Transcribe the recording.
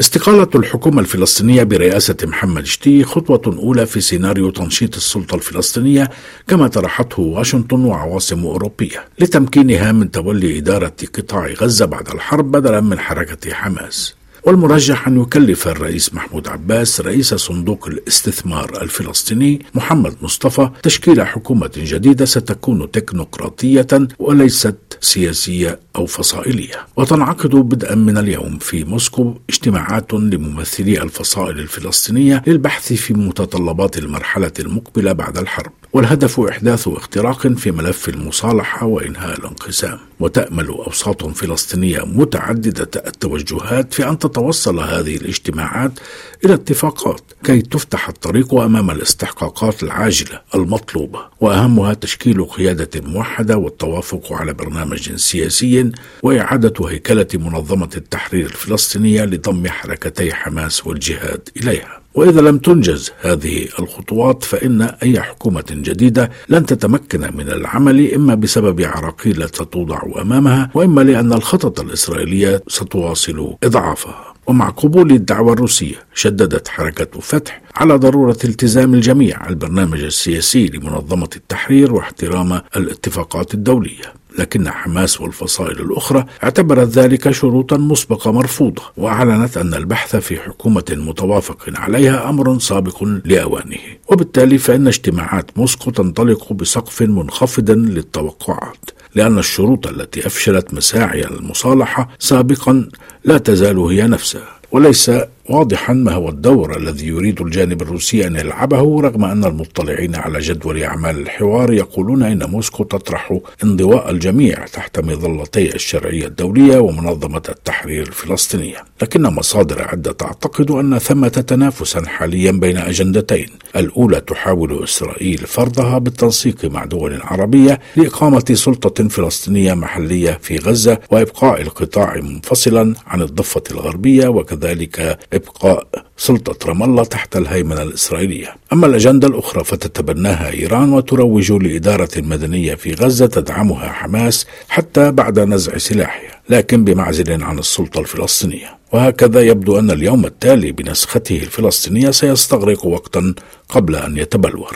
استقالة الحكومة الفلسطينية برئاسة محمد شتي خطوة أولى في سيناريو تنشيط السلطة الفلسطينية كما طرحته واشنطن وعواصم أوروبية لتمكينها من تولي إدارة قطاع غزة بعد الحرب بدلا من حركة حماس. والمرجح أن يكلف الرئيس محمود عباس رئيس صندوق الاستثمار الفلسطيني محمد مصطفى تشكيل حكومة جديدة ستكون تكنوقراطية وليست سياسية أو فصائلية. وتنعقد بدءا من اليوم في موسكو اجتماعات لممثلي الفصائل الفلسطينية للبحث في متطلبات المرحلة المقبلة بعد الحرب. والهدف إحداث اختراق في ملف المصالحة وإنهاء الانقسام. وتأمل أوساط فلسطينية متعددة التوجهات في أن تتوصل هذه الاجتماعات إلى اتفاقات كي تفتح الطريق أمام الاستحقاقات العاجلة المطلوبة. وأهمها تشكيل قيادة موحدة والتوافق على برنامج سياسي وإعادة هيكلة منظمة التحرير الفلسطينية لضم حركتي حماس والجهاد إليها. وإذا لم تنجز هذه الخطوات فإن أي حكومة جديدة لن تتمكن من العمل إما بسبب عراقيل ستوضع أمامها وإما لأن الخطط الإسرائيلية ستواصل إضعافها. ومع قبول الدعوة الروسية شددت حركة فتح على ضرورة التزام الجميع البرنامج السياسي لمنظمة التحرير واحترام الاتفاقات الدولية. لكن حماس والفصائل الأخرى اعتبرت ذلك شروطا مسبقة مرفوضة وأعلنت أن البحث في حكومة متوافق عليها أمر سابق لأوانه. وبالتالي فإن اجتماعات موسكو تنطلق بسقف منخفض للتوقعات لأن الشروط التي أفشلت مساعي المصالحة سابقا لا تزال هي نفسها وليس واضحا ما هو الدور الذي يريد الجانب الروسي أن يلعبه رغم أن المطلعين على جدول أعمال الحوار يقولون إن موسكو تطرح انضواء الجميع تحت مظلتي الشرعية الدولية ومنظمة التحرير الفلسطينية، لكن مصادر عدة تعتقد أن ثمة تنافسا حاليا بين أجندتين، الأولى تحاول إسرائيل فرضها بالتنسيق مع دول عربية لإقامة سلطة فلسطينية محلية في غزة وإبقاء القطاع منفصلا عن الضفة الغربية وكذلك إبقاء سلطة رام الله تحت الهيمنة الإسرائيلية. أما الأجندة الأخرى فتتبناها إيران وتروج لإدارة مدنية في غزة تدعمها حماس حتى بعد نزع سلاحها لكن بمعزل عن السلطة الفلسطينية. وهكذا يبدو أن اليوم التالي بنسخته الفلسطينية سيستغرق وقتا قبل أن يتبلور.